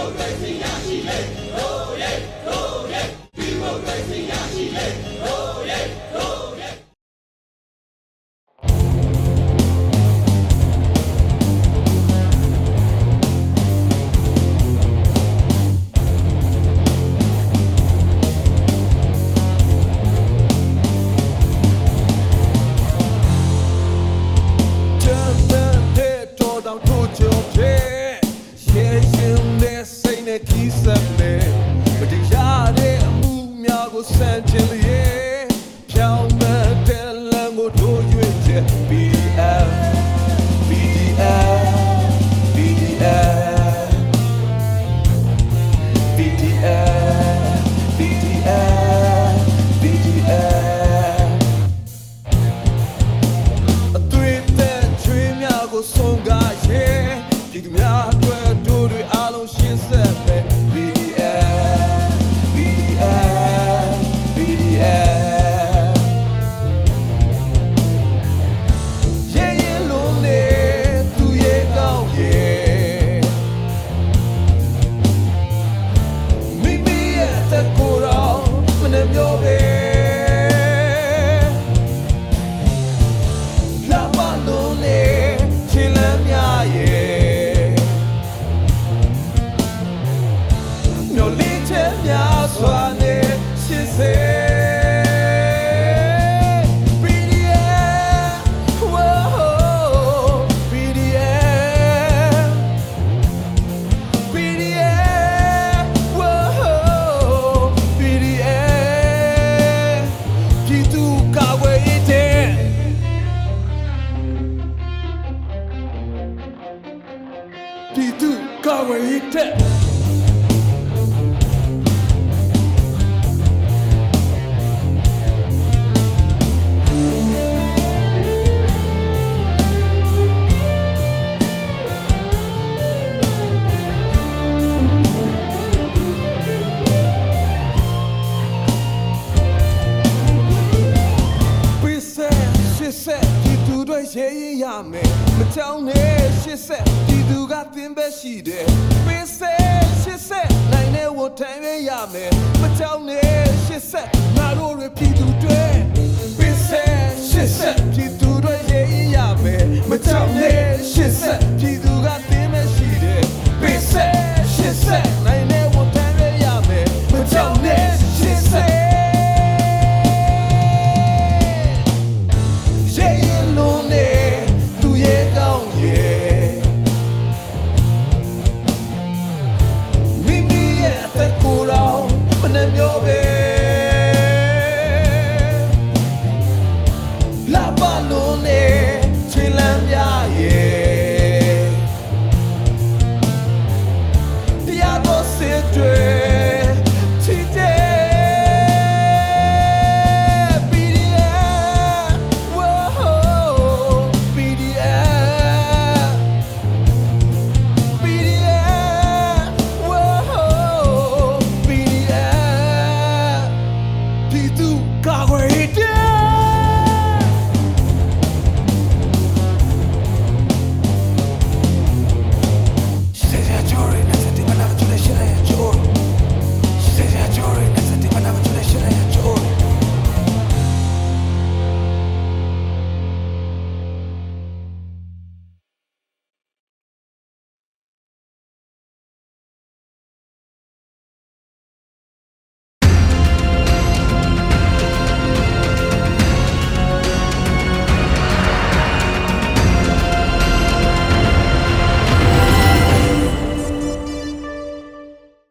哦对对呀西北 များ ဝေး သူတွေရေးရရမယ်မကြောက်နဲ့ရှစ်ဆက်ပြည်သူကသင်ပဲရှိတယ်ပိစေရှစ်ဆက်နိုင်တဲ့ဝတ်ထိုင်ပဲရမယ်မကြောက်နဲ့ရှစ်ဆက်ငါတို့တွေပြည်သူတွေပိစေရှစ်ဆက်ပြည်သူတွေရေးရမ